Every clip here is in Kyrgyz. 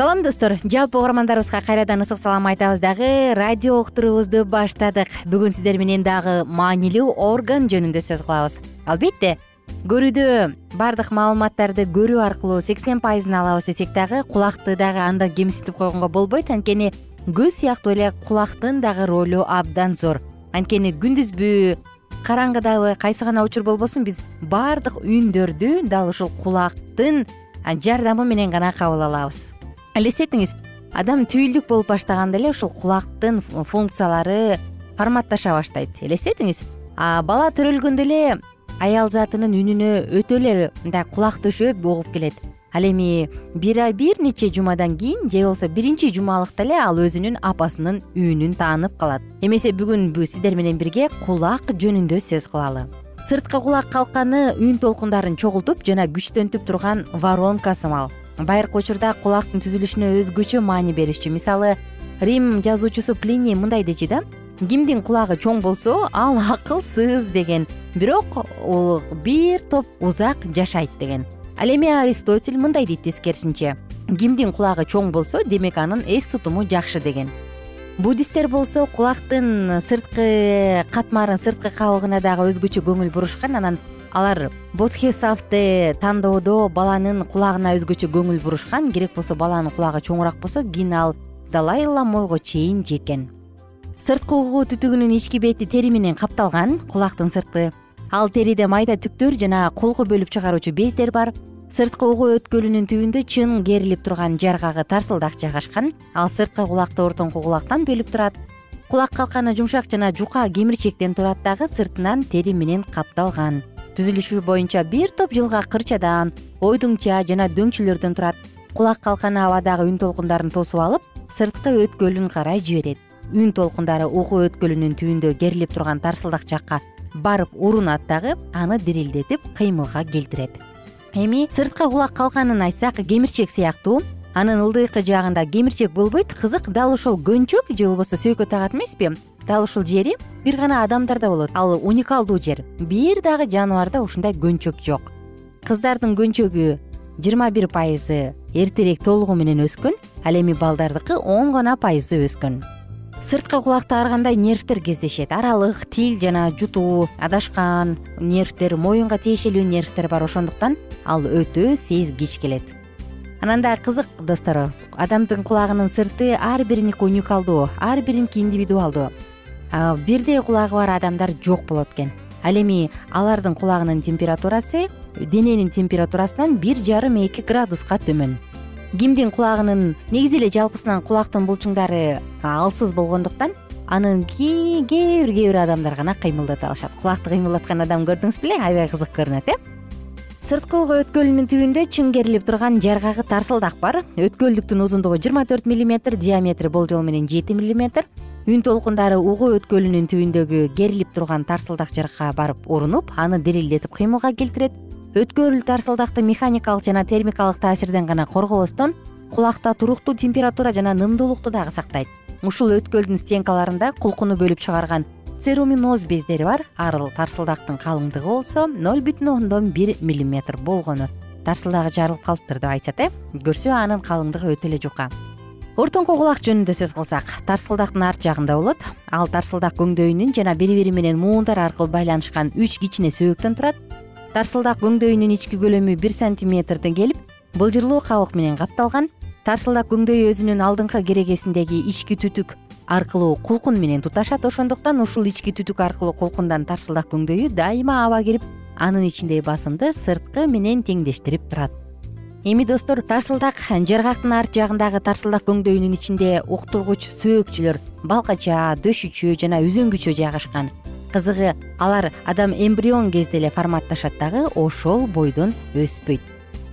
салам достор. Жалпы угармандарыбызга кайрадан ысык салам айтабыз дагы. Радио уктуруубузду баштадык. Бүгүн сиздер менен дагы маанилүү орган жөнүндө сөз кылабыз. Албетте көрүүдө баардык маалыматтарды көрүү аркылуу сексен пайызын алабыз десек дагы кулакты дагы андан кемсинтип койгонго болбойт. Анткени көз сыяктуу эле кулактын дагы ролу абдан зор. Анткени күндүзбү караңгыдабы кайсы гана учур болбосун биз баардык үндөрдү дал ушул кулактын жардамы менен гана кабыл алабыз элестетиңиз адам түйүлдүк болуп баштаганда эле ушул кулактын функциялары форматташа баштайт. Элестетиңиз бала төрөлгөндө эле аял затынын үнүнө өтө эле мындай кулак төшөп угуп келет. Ал эми бир бир нече жумадан кийин же болбосо биринчи жумалыкта эле ал өзүнүн апасынын үнүн таанып калат. Эмесе бүгүн сиздер менен бирге кулак жөнүндө сөз кылалы. Сырткы кулак калканы үн толкундарын чогултуп жана күчтөнтүп турган воронка сымал байыркы учурда кулактын түзүлүшүнө өзгөчө маани беришчү. Мисалы рим жазуучусу плиний мындай дечи да кимдин кулагы чоң болсо ал акылсыз деген. Бирок бир топ узак жашайт деген. Ал эми аристотель мындай дейт тескерисинче. Кимдин кулагы чоң болсо демек анын эс тутуму жакшы деген. Буддисттер болсо кулактын сырткы катмарын сырткы кабыгына дагы өзгөчө көңүл бурушкан анан алар бодхесавты тандоодо баланын кулагына өзгөчө көңүл бурушкан керек болсо баланын кулагы чоңураак болсо кийин ал далай ламойго чейин жеткен сырткы угуу түтүгүнүн ички бети тери менен капталган кулактын сырты. Ал териде майда түктөр жана колго бөлүп чыгаруучу бездер бар. Сырткы угуу өткөлүнүн түбүндө чың керилип турган жаргагы тарсылдак жайгашкан ал сырткы кулакты ортоңку кулактан бөлүп турат. Кулак калканы жумшак жана жука кемирчектен турат дагы сыртынан тери менен капталган түзүлүшү боюнча бир топ жылга кырчадан ойдуңча жана дөңчөлөрдөн турат. Кулак калканы абадагы үн толкундарын тосуп алып сырткы өткөлүн карай жиберет. Үн толкундары угуу өткөлүнүн түбүндө керилип турган тарсылдак жакка барып урунат дагы аны дирилдетип кыймылга келтирет. Эми сырткы кулак калканын айтсак кемирчек сыяктуу анын ылдыйкы жагында кемирчек болбойт кызык дал ошол көнчөк же болбосо сөйкө тагат эмеспи. Дал ушул жери бир гана адамдарда болот ал уникалдуу жер бир дагы жаныбарда ушундай көнчөк жок. Кыздардын көнчөгү жыйырма бир пайызы эртерээк толугу менен өскөн ал эми балдардыкы он гана пайызы өскөн. Сырткы кулакта ар кандай нервтер кездешет? Аралык тил жана жутуу адашкан нервтер моюнга тиешелүү нервтер бар ошондуктан ал өтө сезгич келет анан дагы кызык достор адамдын кулагынын сырты ар бириники уникалдуу ар бириники индивидуалдуу. Бирдей кулагы бар адамдар жок болот экен. Ал эми алардын кулагынын температурасы дененин температурасынан бир жарым эки градуска төмөн. Кимдин кулагынын негизи эле жалпысынан кулактын булчуңдары алсыз болгондуктан аны кээ бир кээ бир адамдар гана кыймылдата алышат. Кулакты кыймылдаткан адам көрдүңүз беле? Аябай кызык көрүнөт э сырткы угу өткөлүнүн түбүндө чың керилип турган жаргагы тарсылдак бар. Өткөлдүктүн узундугу жыйырма төрт миллиметр диаметри болжол менен жети миллиметр. Үн толкундары угу өткөлүнүн түбүндөгү керилип турган тарсылдак жырга барып урунуп аны дирилдетип кыймылга келтирет. Өткөл тарсылдакты механикалык жана термикалык таасирден гана коргобостон кулакта туруктуу температура жана нымдуулукту дагы сактайт. Ушул өткөлдүн стенкаларында кулкуну бөлүп чыгарган церуминоз бездери бар. Ар тарсылдактын калыңдыгы болсо ноль бүтүн ондон бир миллиметр болгону тарсылдагы жарылып калыптыр деп айтышат э? Көрсө анын калыңдыгы өтө эле жука ортоңку кулак жөнүндө сөз кылсак. Тарсылдактын арт жагында болот. Ал тарсылдак көңдөйүнүн жана бири бири менен муундар аркылуу байланышкан үч кичине сөөктөн турат. Тарсылдак көңдөйүнүн ички көлөмү бир сантиметрден келип былжырлуу кабык менен капталган. Тарсылдак көңдөй өзүнүн алдыңкы керегесиндеги ички түтүк аркылуу кулкун менен туташат. Ошондуктан ушул ички түтүк аркылуу кулкундан тарсылдак көңдөйү дайыма аба кирип анын ичиндеги басымды сырткы менен теңдештирип турат. Эми достор тарсылдак жаргактын арт жагындагы тарсылдак көңдөйүнүн ичинде уктургуч сөөкчүлөр балкача дөшүчө жана үзөңгүчө жайгашкан. Кызыгы алар адам эмбрион кезде эле форматташат дагы ошол бойдон өспөйт.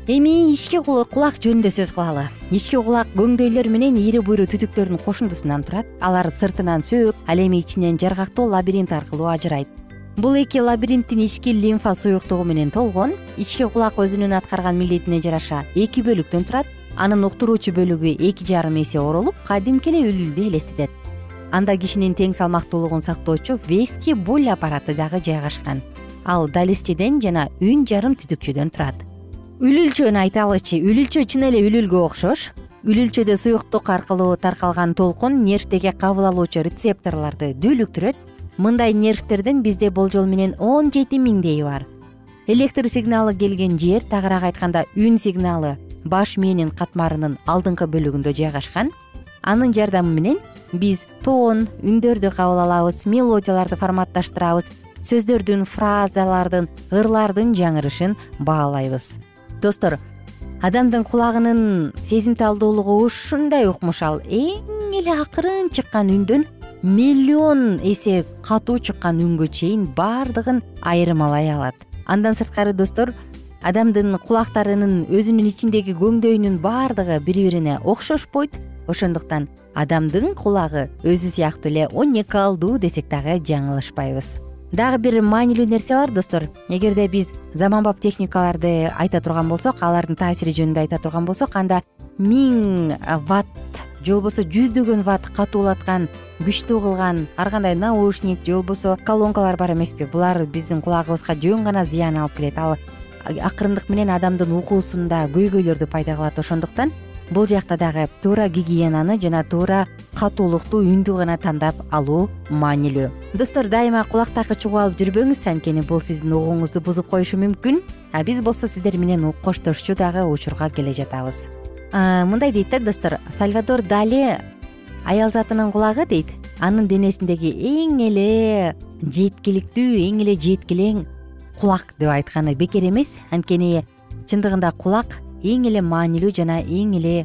Эми ички кулак жөнүндө сөз кылалы. Ички кулак көңдөйлөр менен ири буйру түтүктөрдүн кошундусунан турат алар сыртынан сөөк ал эми ичинен жаргактуу лабиринт аркылуу ажырайт. Бул эки лабиринттин ички лимфа суюктугу менен толгон ички кулак өзүнүн аткарган милдетине жараша эки бөлүктөн турат анын уктуруучу бөлүгү эки жарым эсе оролуп кадимки эле үлүлдү элестетет. Анда кишинин тең салмактуулугун сактоочу вестибуль аппараты дагы жайгашкан. Ал далисчеден жана үн жарым түтүкчөдөн турат. Үлүлчөнү айталычы үлүлчө чын эле үлүлгө окшош үлүлчөдө суюктук аркылуу таркалган толкун нервдеги кабыл алуучу рецепторлорду дүүлүктүрөт. Мындай нервтердин бизде болжол менен он жети миңдейи бар. Электр сигналы келген жер тагыраак айтканда үн сигналы баш мээнин катмарынын алдыңкы бөлүгүндө жайгашкан. Анын жардамы менен биз тоон үндөрдү кабыл алабыз мелодияларды форматташтырабыз сөздөрдүн фразалардын ырлардын жаңырышын баалайбыз. Достор адамдын кулагынын сезимталдуулугу ушундай укмушал эң эле акырын чыккан үндөн миллион эсе катуу чыккан үнгө чейин баардыгын айырмалай алат. Андан сырткары достор адамдын кулактарынын өзүнүн ичиндеги көңдөйүнүн баардыгы бири бирине окшошпойт. Ошондуктан адамдын кулагы өзү сыяктуу эле уникалдуу десек дагы жаңылышпайбыз дагы бир маанилүү нерсе бар достор. Эгерде биз заманбап техникаларды айта турган болсок алардын таасири жөнүндө айта турган болсок анда миң ватт же болбосо жүздөгөн ватт катуулаткан күчтүү кылган ар кандай наушник же болбосо колонкалар бар эмеспи. Булар биздин кулагыбызга жөн гана зыян алып келет. Ал акырындык менен адамдын укуусунда көйгөйлөрдү пайда кылат ошондуктан бул жакта дагы туура гигиенаны жана туура катуулуктуу үндү гана тандап алуу маанилүү. Достор дайыма кулактакы чугуп алып жүрбөңүз. Анткени бул сиздин угууңузду бузуп коюшу мүмкүн. А биз болсо сиздер менен коштошчу дагы учурга келе жатабыз. Мындай дейт да достор. Сальвадор дали аял затынын кулагы дейт. Анын денесиндеги эң эле жеткиликтүү эң эле жеткилең кулак деп айтканы бекер эмес. Анткени чындыгында кулак эң эле маанилүү жана эң эле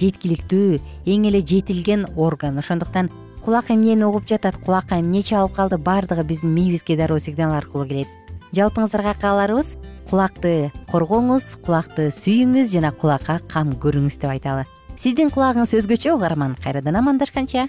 жеткиликтүү эң эле жетилген орган. Ошондуктан кулак эмнени угуп жатат кулакка эмне чалып калды баардыгы биздин мээбизге дароо сигнал аркылуу келет. Жалпыңыздарга кааларыбыз кулакты коргоңуз кулакты сүйүңүз жана кулакка кам көрүңүз деп айталы. Сиздин кулагыңыз өзгөчө угарман кайрадан амандашканча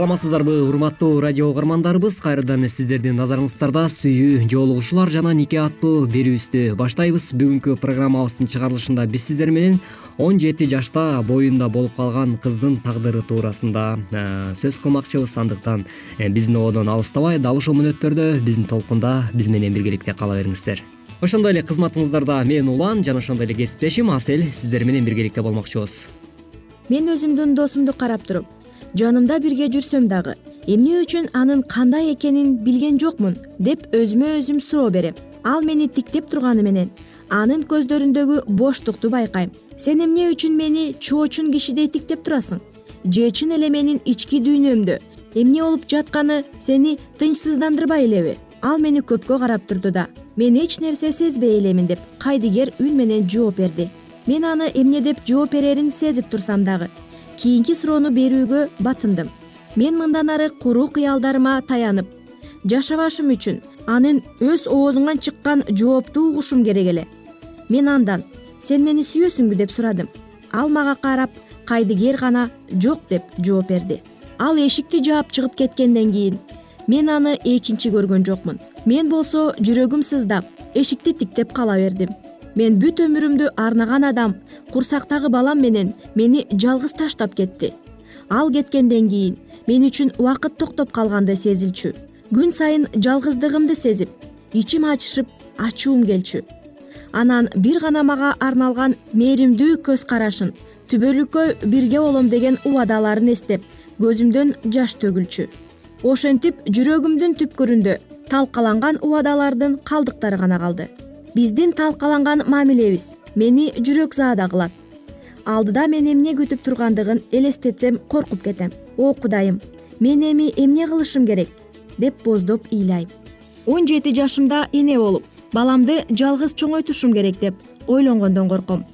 саламатсыздарбы урматтуу радио угармандарыбыз? Кайрадан сиздердин назарыңыздарда сүйүү жоолугушуулар жана нике аттуу берүүбүздү баштайбыз. Бүгүнкү программабыздын чыгарылышында биз сиздер менен он жети жашта боюнда болуп калган кыздын тагдыры туурасында э, сөз кылмакчыбыз. Андыктан э, биздин ободон алыстабай дал ушул мүнөттөрдө биздин толкунда биз менен биргеликте кала бериңиздер. Ошондой эле кызматыңыздарда мен улан жана ошондой эле кесиптешим асель сиздер менен биргеликте болмокчубуз. Мен өзүмдүн досумду карап туруп жанымда бирге жүрсөм дагы. Эмне үчүн анын кандай экенин билген жокмун деп өзүмө өзүм суроо берем. Ал мени тиктеп турганы менен анын көздөрүндөгү боштукту байкайм. Сен эмне үчүн мени чоочун кишидей тиктеп турасың? Же чын эле менин ички дүйнөмдө эмне болуп жатканы сени тынчсыздандырбай элеби? Ал мени көпкө карап турду да мен эч нерсе сезбей элемин деп кайдыгер үн менен жооп берди. Мен аны эмне деп жооп берерин сезип турсам дагы кийинки суроону берүүгө батындым. Мен мындан ары куру кыялдарыма таянып жашабашым үчүн анын өз оозунан чыккан жоопту угушум керек эле. Мен андан сен мени сүйөсүңбү? деп сурадым. Ал мага карап кайдыгер гана жок деп жооп берди. Ал эшикти жаап чыгып кеткенден кийин мен аны экинчи көргөн жокмун. Мен болсо жүрөгүм сыздап эшикти тиктеп кала бердим мен бүт өмүрүмдү арнаган адам курсактагы балам менен мени жалгыз таштап кетти. Ал кеткенден кийин мен үчүн убакыт токтоп калгандай сезилчү. Күн сайын жалгыздыгымды сезип ичим ачышып ачуум келчү. Анан бир гана мага арналган мээримдүү көз карашын түбөлүккө бирге болом деген убадаларын эстеп көзүмдөн жаш төгүлчү. Ошентип жүрөгүмдүн түпкүрүндө талкаланган убадалардын калдыктары гана калды биздин талкаланган мамилебиз. Мени жүрөк заада кылат. Алдыда мен эмне күтүп тургандыгын элестетсем коркуп кетем. О кудайым мен эми эмне кылышым керек? Деп боздоп ыйлайм. Он жети жашымда эне болуп баламды жалгыз чоңойтушум керек деп ойлонгондон корком.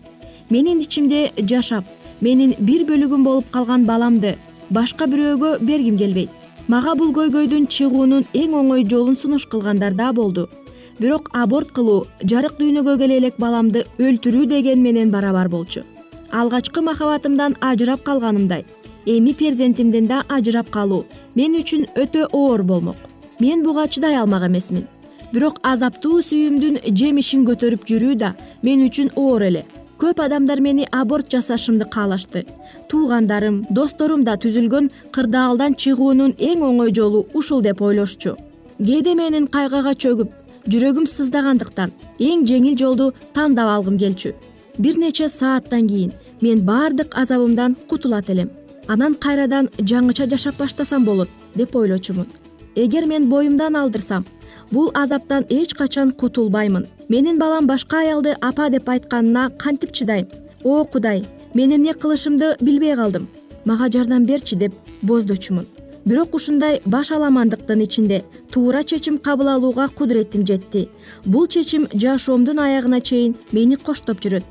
Менин ичимде жашап менин бир бөлүгүм болуп калган баламды башка бирөөгө бергим келбейт. Мага бул көйгөйдөн чыгуунун эң оңой жолун сунуш кылгандар да болду бирок аборт кылуу жарык дүйнөгө келе элек баламды өлтүрүү деген менен барабар болчу. Алгачкы махабатымдан ажырап калганымдай эми перзентимден да ажырап калуу мен үчүн өтө оор болмок. Мен буга чыдай алмак эмесмин. Бирок азаптуу сүйүүмдүн жемишин көтөрүп жүрүү да мен үчүн оор эле. Көп адамдар мени аборт жасашымды каалашты. Туугандарым досторум да түзүлгөн кырдаалдан чыгуунун эң оңой жолу ушул деп ойлошчу. Кээде менин кайгыга чөгүп жүрөгүм сыздагандыктан эң жеңил жолду тандап алгым келчү. Бир нече сааттан кийин мен баардык азабымдан кутулат элем. Анан кайрадан жаңыча жашап баштасам болот деп ойлочумун. Эгер мен боюмдан алдырсам бул азаптан эч качан кутулбаймын. Менин балам башка аялды апа деп айтканына кантип чыдайм? О кудай мен эмне кылышымды билбей калдым. Мага жардам берчи деп боздочумун бирок ушундай баш аламандыктын ичинде туура чечим кабыл алууга кудуретим жетти. Бул чечим жашоомдун аягына чейин мени коштоп жүрөт.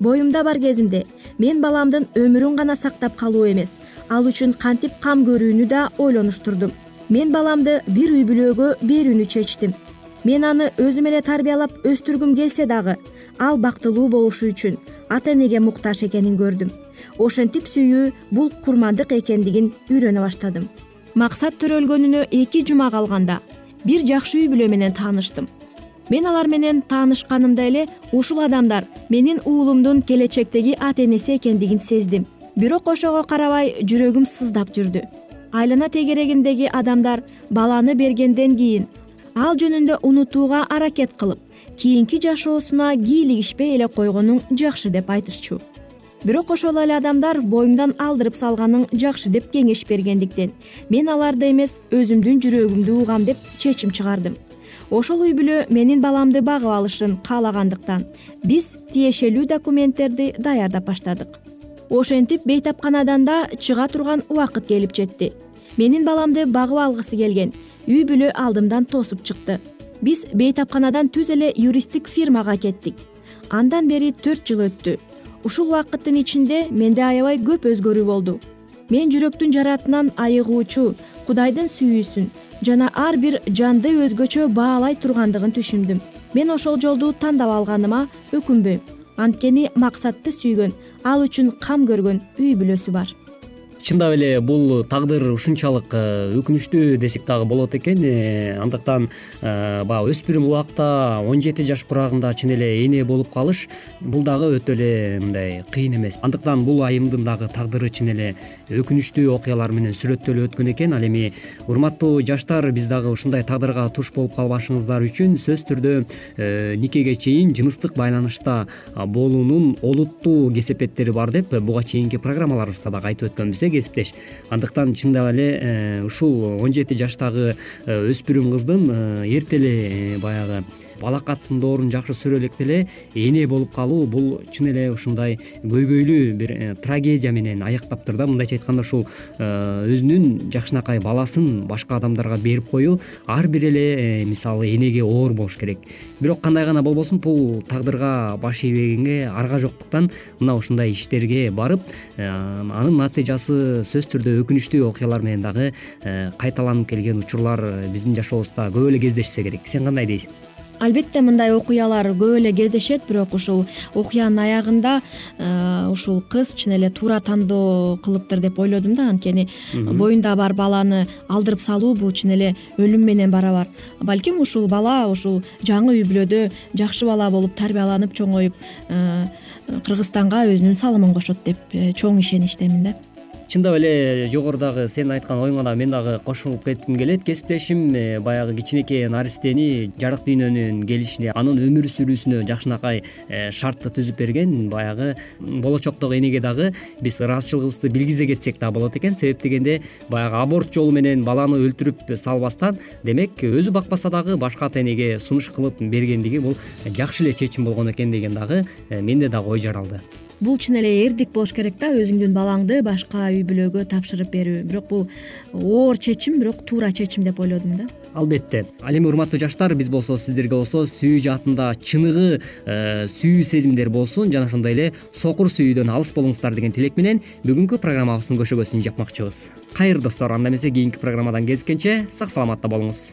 Боюмда бар кезимде мен баламдын өмүрүн гана сактап калуу эмес ал үчүн кантип кам көрүүнү да ойлонуштурдум мен баламды бир үй бүлөгө берүүнү чечтим. Мен аны өзүм эле тарбиялап өстүргүм келсе дагы ал бактылуу болушу үчүн ата энеге муктаж экенин көрдүм. Ошентип сүйүү бул курмандык экендигин үйрөнө баштадым максат төрөлгөнүнө эки жума калганда бир жакшы үй бүлө менен тааныштым. Мен алар менен таанышканымда эле ушул адамдар менин уулумдун келечектеги ата энеси экендигин сездим. Бирок ошого карабай жүрөгүм сыздап жүрдү. Айлана тегерегиндеги адамдар баланы бергенден кийин ал жөнүндө унутууга аракет кылып кийинки жашоосуна кийлигишпей эле койгонуң жакшы деп айтышчу бирок ошол эле адамдар боюңдан алдырып салганың жакшы деп кеңеш бергендиктен мен аларды эмес өзүмдүн жүрөгүмдү угам деп чечим чыгардым. Ошол үй бүлө менин баламды багып алышын каалагандыктан биз тиешелүү документтерди даярдап баштадык. Ошентип бейтапканадан да чыга турган убакыт келип жетти. Менин баламды багып алгысы келген үй бүлө алдымдан тосуп чыкты. Биз бейтапканадан түз эле юристтик фирмага кеттик. Андан бери төрт жыл өттү ушул убакыттын ичинде менде аябай көп өзгөрүү болду. Мен жүрөктүн жаратынан айыгуучу кудайдын сүйүүсүн жана ар бир жанды өзгөчө баалай тургандыгын түшүндүм. Мен ошол жолду тандап алганыма өкүнбөйм анткени максатты сүйгөн ал үчүн кам көргөн үй бүлөсү бар чындап эле бул тагдыр ушунчалык э, өкүнүчтүү десек дагы болот экен. Э, андыктан э, баягы өспүрүм убакта он жети жаш курагында чын эле эне болуп калыш бул дагы өтө эле мындай кыйын эмес. Андыктан бул айымдын дагы тагдыры чын эле өкүнүчтүү окуялар менен сүрөттөлүп өткөн экен. Ал эми урматтуу жаштар биз дагы ушундай тагдырга туш болуп калбашыңыздар үчүн сөзсүз түрдө никеге чейин жыныстык байланышта болуунун олуттуу кесепеттери бар деп буга чейинки программаларыбызда дагы айтып өткөнбүз кесиптеш. Андыктан чындап эле э, ушул он жети жаштагы э, өспүрүм кыздын э, эрте эле баягы балакаттын доорун жакшы сүрө электе эле эне болуп калуу бул чын эле ушундай көйгөйлүү бир э, трагедия менен аяктаптыр да. Мындайча айтканда ушул э, өзүнүн жакшынакай баласын башка адамдарга берип коюу ар бир эле э, мисалы энеге оор болуш керек. Бирок кандай гана болбосун бул тагдырга баш ийбегенге арга жоктуктан мына ушундай иштерге барып анын натыйжасы сөзсүз түрдө өкүнүчтүү окуялар менен дагы кайталанып келген учурлар биздин жашообузда көп эле кездешсе керек. Сен кандай дейсиң албетте мындай окуялар көп эле кездешет бирок ушул окуянын аягында э, ушул кыз чын эле туура тандоо кылыптыр деп ойлодум да анткени. Боюнда бар баланы алдырып салуу бул чын эле өлүм менен барабар. Балким ушул бала ушул жаңы үй бүлөдө жакшы бала болуп тарбияланып чоңоюп э, кыргызстанга өзүнүн салымын кошот деп э, чоң ишеничтемин да чындап эле жогорудагы сенин айткан оюңа дагы мен дагы кошулуп кетким келет. Кесиптешим э, баягы кичинекей наристени жарык дүйнөнүн келишине анын өмүр сүрүүсүнө жакшынакай э, шартты түзүп берген баягы болочоктогу энеге дагы биз ыраазычылыгыбызды билгизе кетсек да болот экен. Себеп дегенде баягы аборт жолу менен баланы өлтүрүп салбастан демек өзү бакпаса дагы башка ата энеге сунуш кылып бергендиги бул жакшы эле чечим болгон экен деген дагы э, менде дагы ой жаралды бул чын эле эрдик болуш керек да өзүңдүн балаңды башка үй бүлөгө тапшырып берүү. Бирок бул оор чечим бирок туура чечим деп ойлодум да. Албетте. Ал эми урматтуу жаштар биз болсо сиздерге болсо сүйүү жаатында чыныгы э, сүйүү сезимдер болсун жана ошондой эле сокур сүйүүдөн алыс болуңуздар деген тилек менен бүгүнкү программабыздын көшөгөсүн жапмакчыбыз. Кайыр достор анда эмесе кийинки программадан кезишкенче сак саламатта болуңуз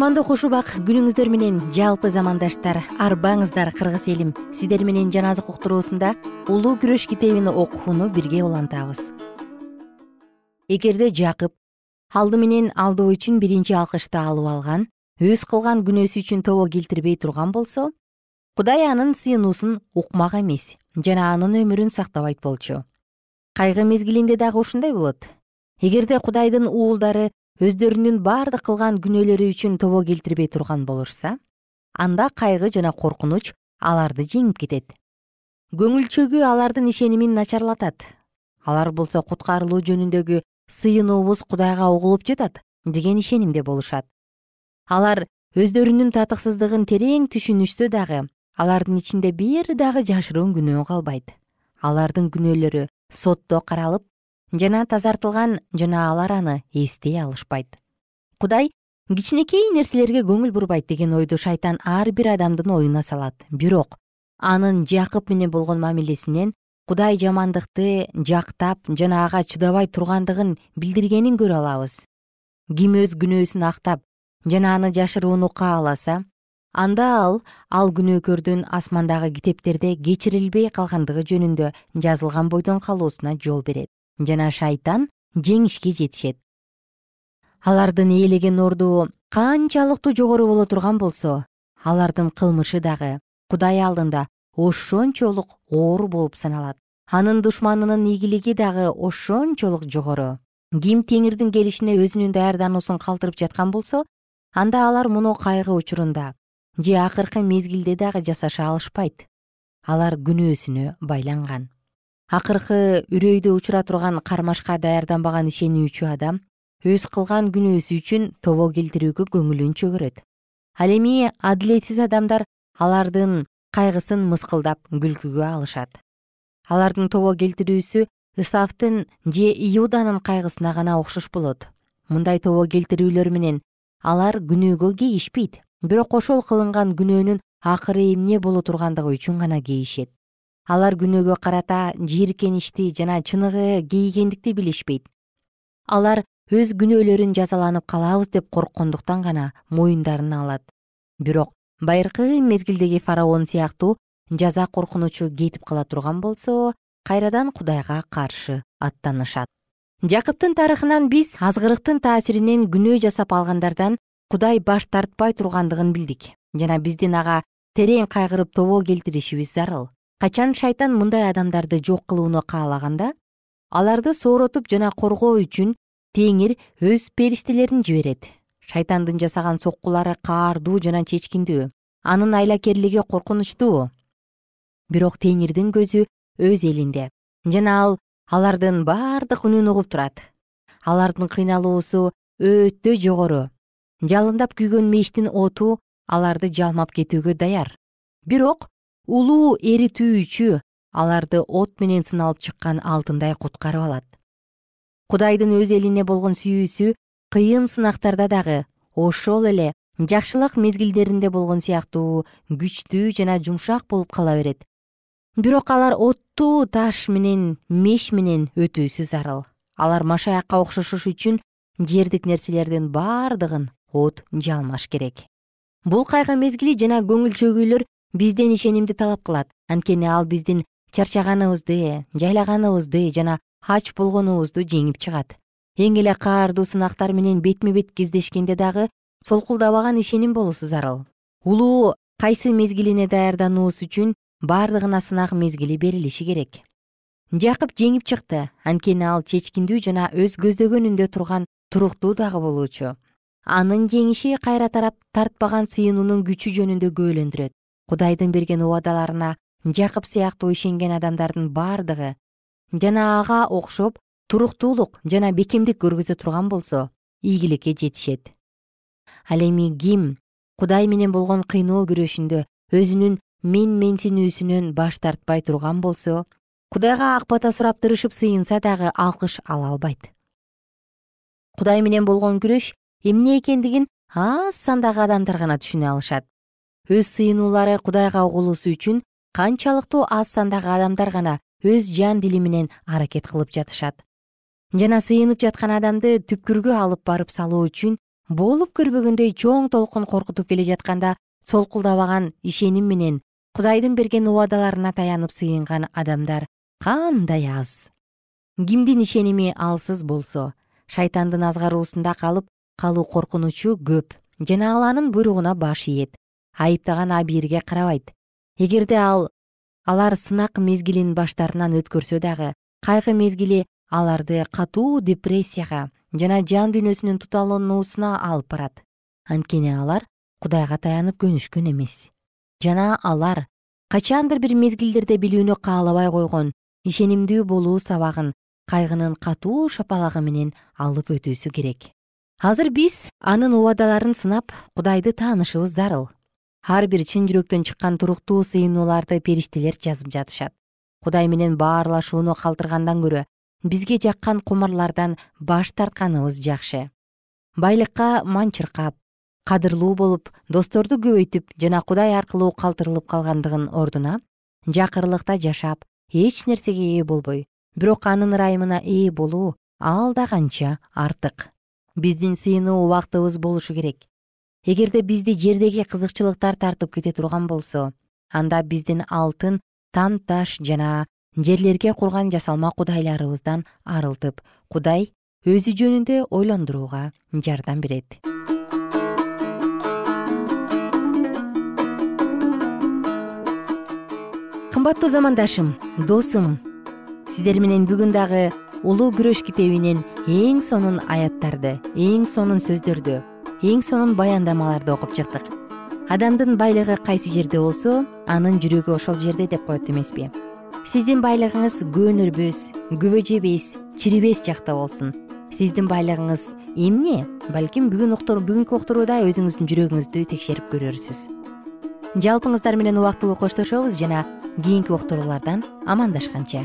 кутмандуу куш убак күнүңүздөр менен жалпы замандаштар арбаңыздар кыргыз элим. Сиздер менен жан азык уктуруусунда улуу күрөш китебин окууну бирге улантабыз. Эгерде жакып алды менен алдоо үчүн биринчи алкычты алып алган өз кылган күнөөсү үчүн тобо келтирбей турган болсо кудай анын сыйынуусун укмак эмес жана анын өмүрүн сактабайт болчу кайгы мезгилинде дагы ушундай болот. Эгерде кудайдын уулдары өздөрүнүн бардык кылган күнөөлөрү үчүн тобо келтирбей турган болушса анда кайгы жана коркунуч аларды жеңип кетет. Көңүл чөгүү алардын ишенимин начарлатат. Алар болсо куткарылуу жөнүндөгү сыйынуубуз кудайга угулуп жатат деген ишенимде болушат. Алар өздөрүнүн татыксыздыгын терең түшүнүшсө дагы алардын ичинде бир дагы жашыруун күнөө калбайт. Алардын күнөөлөрү сотто каралып жана тазартылган жана алар аны эстей алышпайт. Кудай кичинекей нерселерге көңүл бурбайт деген ойду шайтан ар бир адамдын оюна салат. Бирок анын жакып менен болгон мамилесинен кудай жамандыкты жактап жана ага чыдабай тургандыгын билдиргенин көрө алабыз. Ким өз күнөөсүн актап жана аны жашырууну кааласа анда ал ал күнөөкөрдүн асмандагы китептерде кечирилбей калгандыгы жөнүндө жазылган бойдон калуусуна жол берет жана шайтан жеңишке жетишет. Алардын ээлеген орду канчалыктуу жогору боло турган болсо алардын кылмышы дагы кудай алдында ошончолук оор болуп саналат. Анын душманынын ийгилиги дагы ошончолук жогору. Ким теңирдин келишине өзүнүн даярдануусун калтырып жаткан болсо анда алар муну кайгы учурунда же акыркы мезгилде дагы жасаша алышпайт. Алар күнөөсүнө байланган акыркы үрөйдө учура турган кармашка даярданбаган ишенүүчү адам өз кылган күнөөсү үчүн тобо келтирүүгө көңүлүн чөгөрөт. Ал эми адилетсиз адамдар алардын кайгысын мыскылдап күлкүгө алышат. Алардын тобо келтирүүсү ысавдын же иуданын кайгысына гана окшош болот. Мындай тобо келтирүүлөр менен алар күнөөгө кейишпейт бирок ошол кылынган күнөөнүн акыры эмне боло тургандыгы үчүн гана кейишет алар күнөөгө карата жийиркеничти жана чыныгы кейигендикти билишпейт. Алар өз күнөөлөрүн жазаланып калабыз деп корккондуктан гана моюндарына алат. Бирок байыркы мезгилдеги фараон сыяктуу жаза коркунучу кетип кала турган болсо кайрадан кудайга каршы аттанышат. Жакыптын тарыхынан биз азгырыктын таасиринен күнөө жасап алгандардан кудай баш тартпай тургандыгын билдик. Жана биздин ага терең кайгырып тобо келтиришибиз зарыл качан шайтан мындай адамдарды жок кылууну каалаганда аларды сооротуп жана коргоо үчүн теңир өз периштелерин жиберет. Шайтандын жасаган соккулары каардуу жана чечкиндүү. Анын айлакерлиги коркунучтуу. Бирок теңирдин көзү өз элинде. Жана ал алардын бардык үнүн угуп турат. Алардын кыйналуусу өтө жогору. Жалындап күйгөн мештин оту аларды жалмап кетүүгө даяр. Бирок улуу эритүүчү аларды от менен сыналып чыккан алтындай куткарып алат. Кудайдын өз элине болгон сүйүүсү кыйын сынактарда дагы ошол эле жакшылык мезгилдеринде болгон сыяктуу күчтүү жана жумшак болуп кала берет. Бирок алар оттуу таш менен меш менен өтүүсү зарыл алар машаякка окшошуш үчүн жердик нерселердин бардыгын от жалмаш керек. Бул кайгы мезгили жана көңүл чөгүүлөр бизден ишенимди талап кылат. Анткени ал биздин чарчаганыбызды жайлаганыбызды жана ач болгонубузду жеңип чыгат. Эң эле каардуу сынактар менен бетме бет кездешкенде дагы солкулдабаган ишеним болуусу зарыл. Улуу кайсы мезгилине даярдануубуз үчүн бардыгына сынак мезгили берилиши керек. Жакып жеңип чыкты. Анткени ал чечкиндүү жана өз көздөгөнүндө турган туруктуу дагы болуучу. Анын жеңиши кайра тарап тартпаган сыйынуунун күчү жөнүндө күбөлөндүрөт кудайдын берген убадаларына жакып сыяктуу ишенген адамдардын бардыгы жана ага окшоп туруктуулук жана бекемдик көргөзө турган болсо ийгиликке жетишет. Ал эми ким кудай менен болгон кыйноо күрөшүндө өзүнүн мен менсинүүсүнөн баш тартпай турган болсо кудайга ак бата сурап тырышып сыйынса дагы алкыш ала албайт. Кудай менен болгон күрөш эмне экендигин аз сандагы адамдар гана түшүнө алышат өз сыйынуулары кудайга угулуусу үчүн канчалыктуу аз сандагы адамдар гана өз жан дили менен аракет кылып жатышат. Жана сыйынып жаткан адамды түпкүргө алып барып салуу үчүн болуп көрбөгөндөй чоң толкун коркутуп келе жатканда солкулдабаган ишеним менен кудайдын берген убадаларына таянып сыйынган адамдар кандай аз. Кимдин ишеними алсыз болсо шайтандын азгаруусунда калып калуу коркунучу көп жана ал анын буйругуна баш ийет айыптаган абийирге карабайт. Эгерде ал алар сынак мезгилин баштарынан өткөрсө дагы кайгы мезгили аларды катуу депрессияга жана жан дүйнөсүнүн туталануусуна алып барат. Анткени алар кудайга таянып көнүшкөн эмес. Жана алар качандыр бир мезгилдерде билүүнү каалабай койгон ишенимдүү болуу сабагын кайгынын катуу шапалагы менен алып өтүүсү керек. Азыр биз анын убадаларын сынап кудайды таанышыбыз зарыл ар бир чын жүрөктөн чыккан туруктуу сыйынууларды периштелер жазып жатышат. Кудай менен баарлашууну калтыргандан көрө бизге жаккан кумарлардан баш тартканыбыз жакшы. Байлыкка манчыркап кадырлуу болуп досторду көбөйтүп жана кудай аркылуу калтырылып калгандыгын ордуна жакырлыкта жашап эч нерсеге ээ болбой бирок анын ырайымына ээ болуу ал да канча артык. Биздин сыйынуу убактыбыз болушу керек эгерде бизди жердеги кызыкчылыктар тартып кете турган болсо анда биздин алтын там таш жана жерлерге курган жасалма кудайларыбыздан арылтып кудай өзү жөнүндө ойлондурууга жардам берет. Кымбаттуу замандашым досум сиздер менен бүгүн дагы улуу күрөш китебинен эң сонун аяттарды эң сонун сөздөрдү эң сонун баяндамаларды окуп чыктык. Адамдын байлыгы кайсы жерде болсо анын жүрөгү ошол жерде деп коет эмеспи. Сиздин байлыгыңыз көөнөрбөс күбө жебес чирибес жакта болсун. Сиздин байлыгыңыз эмне балким бүгүн бүгүнкү уктурууда өзүңүздүн жүрөгүңүздү текшерип көрөрсүз. Жалпыңыздар менен убактылуу коштошобуз жана кийинки уктуруулардан амандашканча